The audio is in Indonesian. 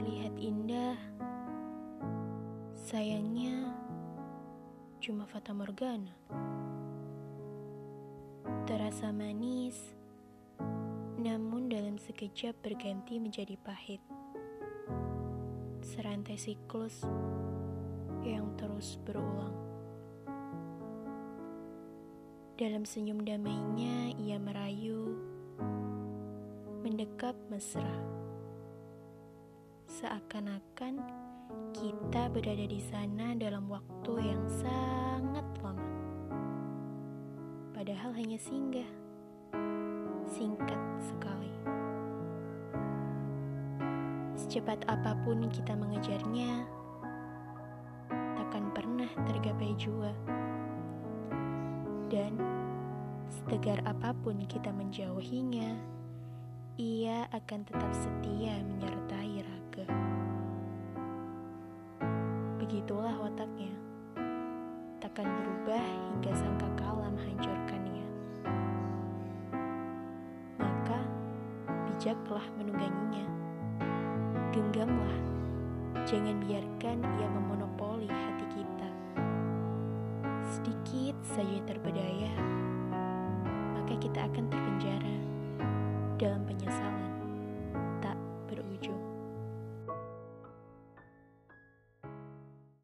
Terlihat indah, sayangnya cuma fata morgana. Terasa manis, namun dalam sekejap berganti menjadi pahit. Serantai siklus yang terus berulang. Dalam senyum damainya, ia merayu, mendekap mesra. Seakan-akan kita berada di sana dalam waktu yang sangat lama. Padahal hanya singgah, singkat sekali. Secepat apa pun kita mengejarnya, takkan pernah tergapai jua. Dan setegar apa pun kita menjauhinya, ia akan tetap setia menyertai Begitulah wataknya, takkan berubah hingga sangka kalah menghancurkannya. Maka, bijaklah menungganginya. Genggamlah, jangan biarkan ia memonopoli hati kita. Sedikit saja terpedaya, maka kita akan terpenjara dalam penyesalan.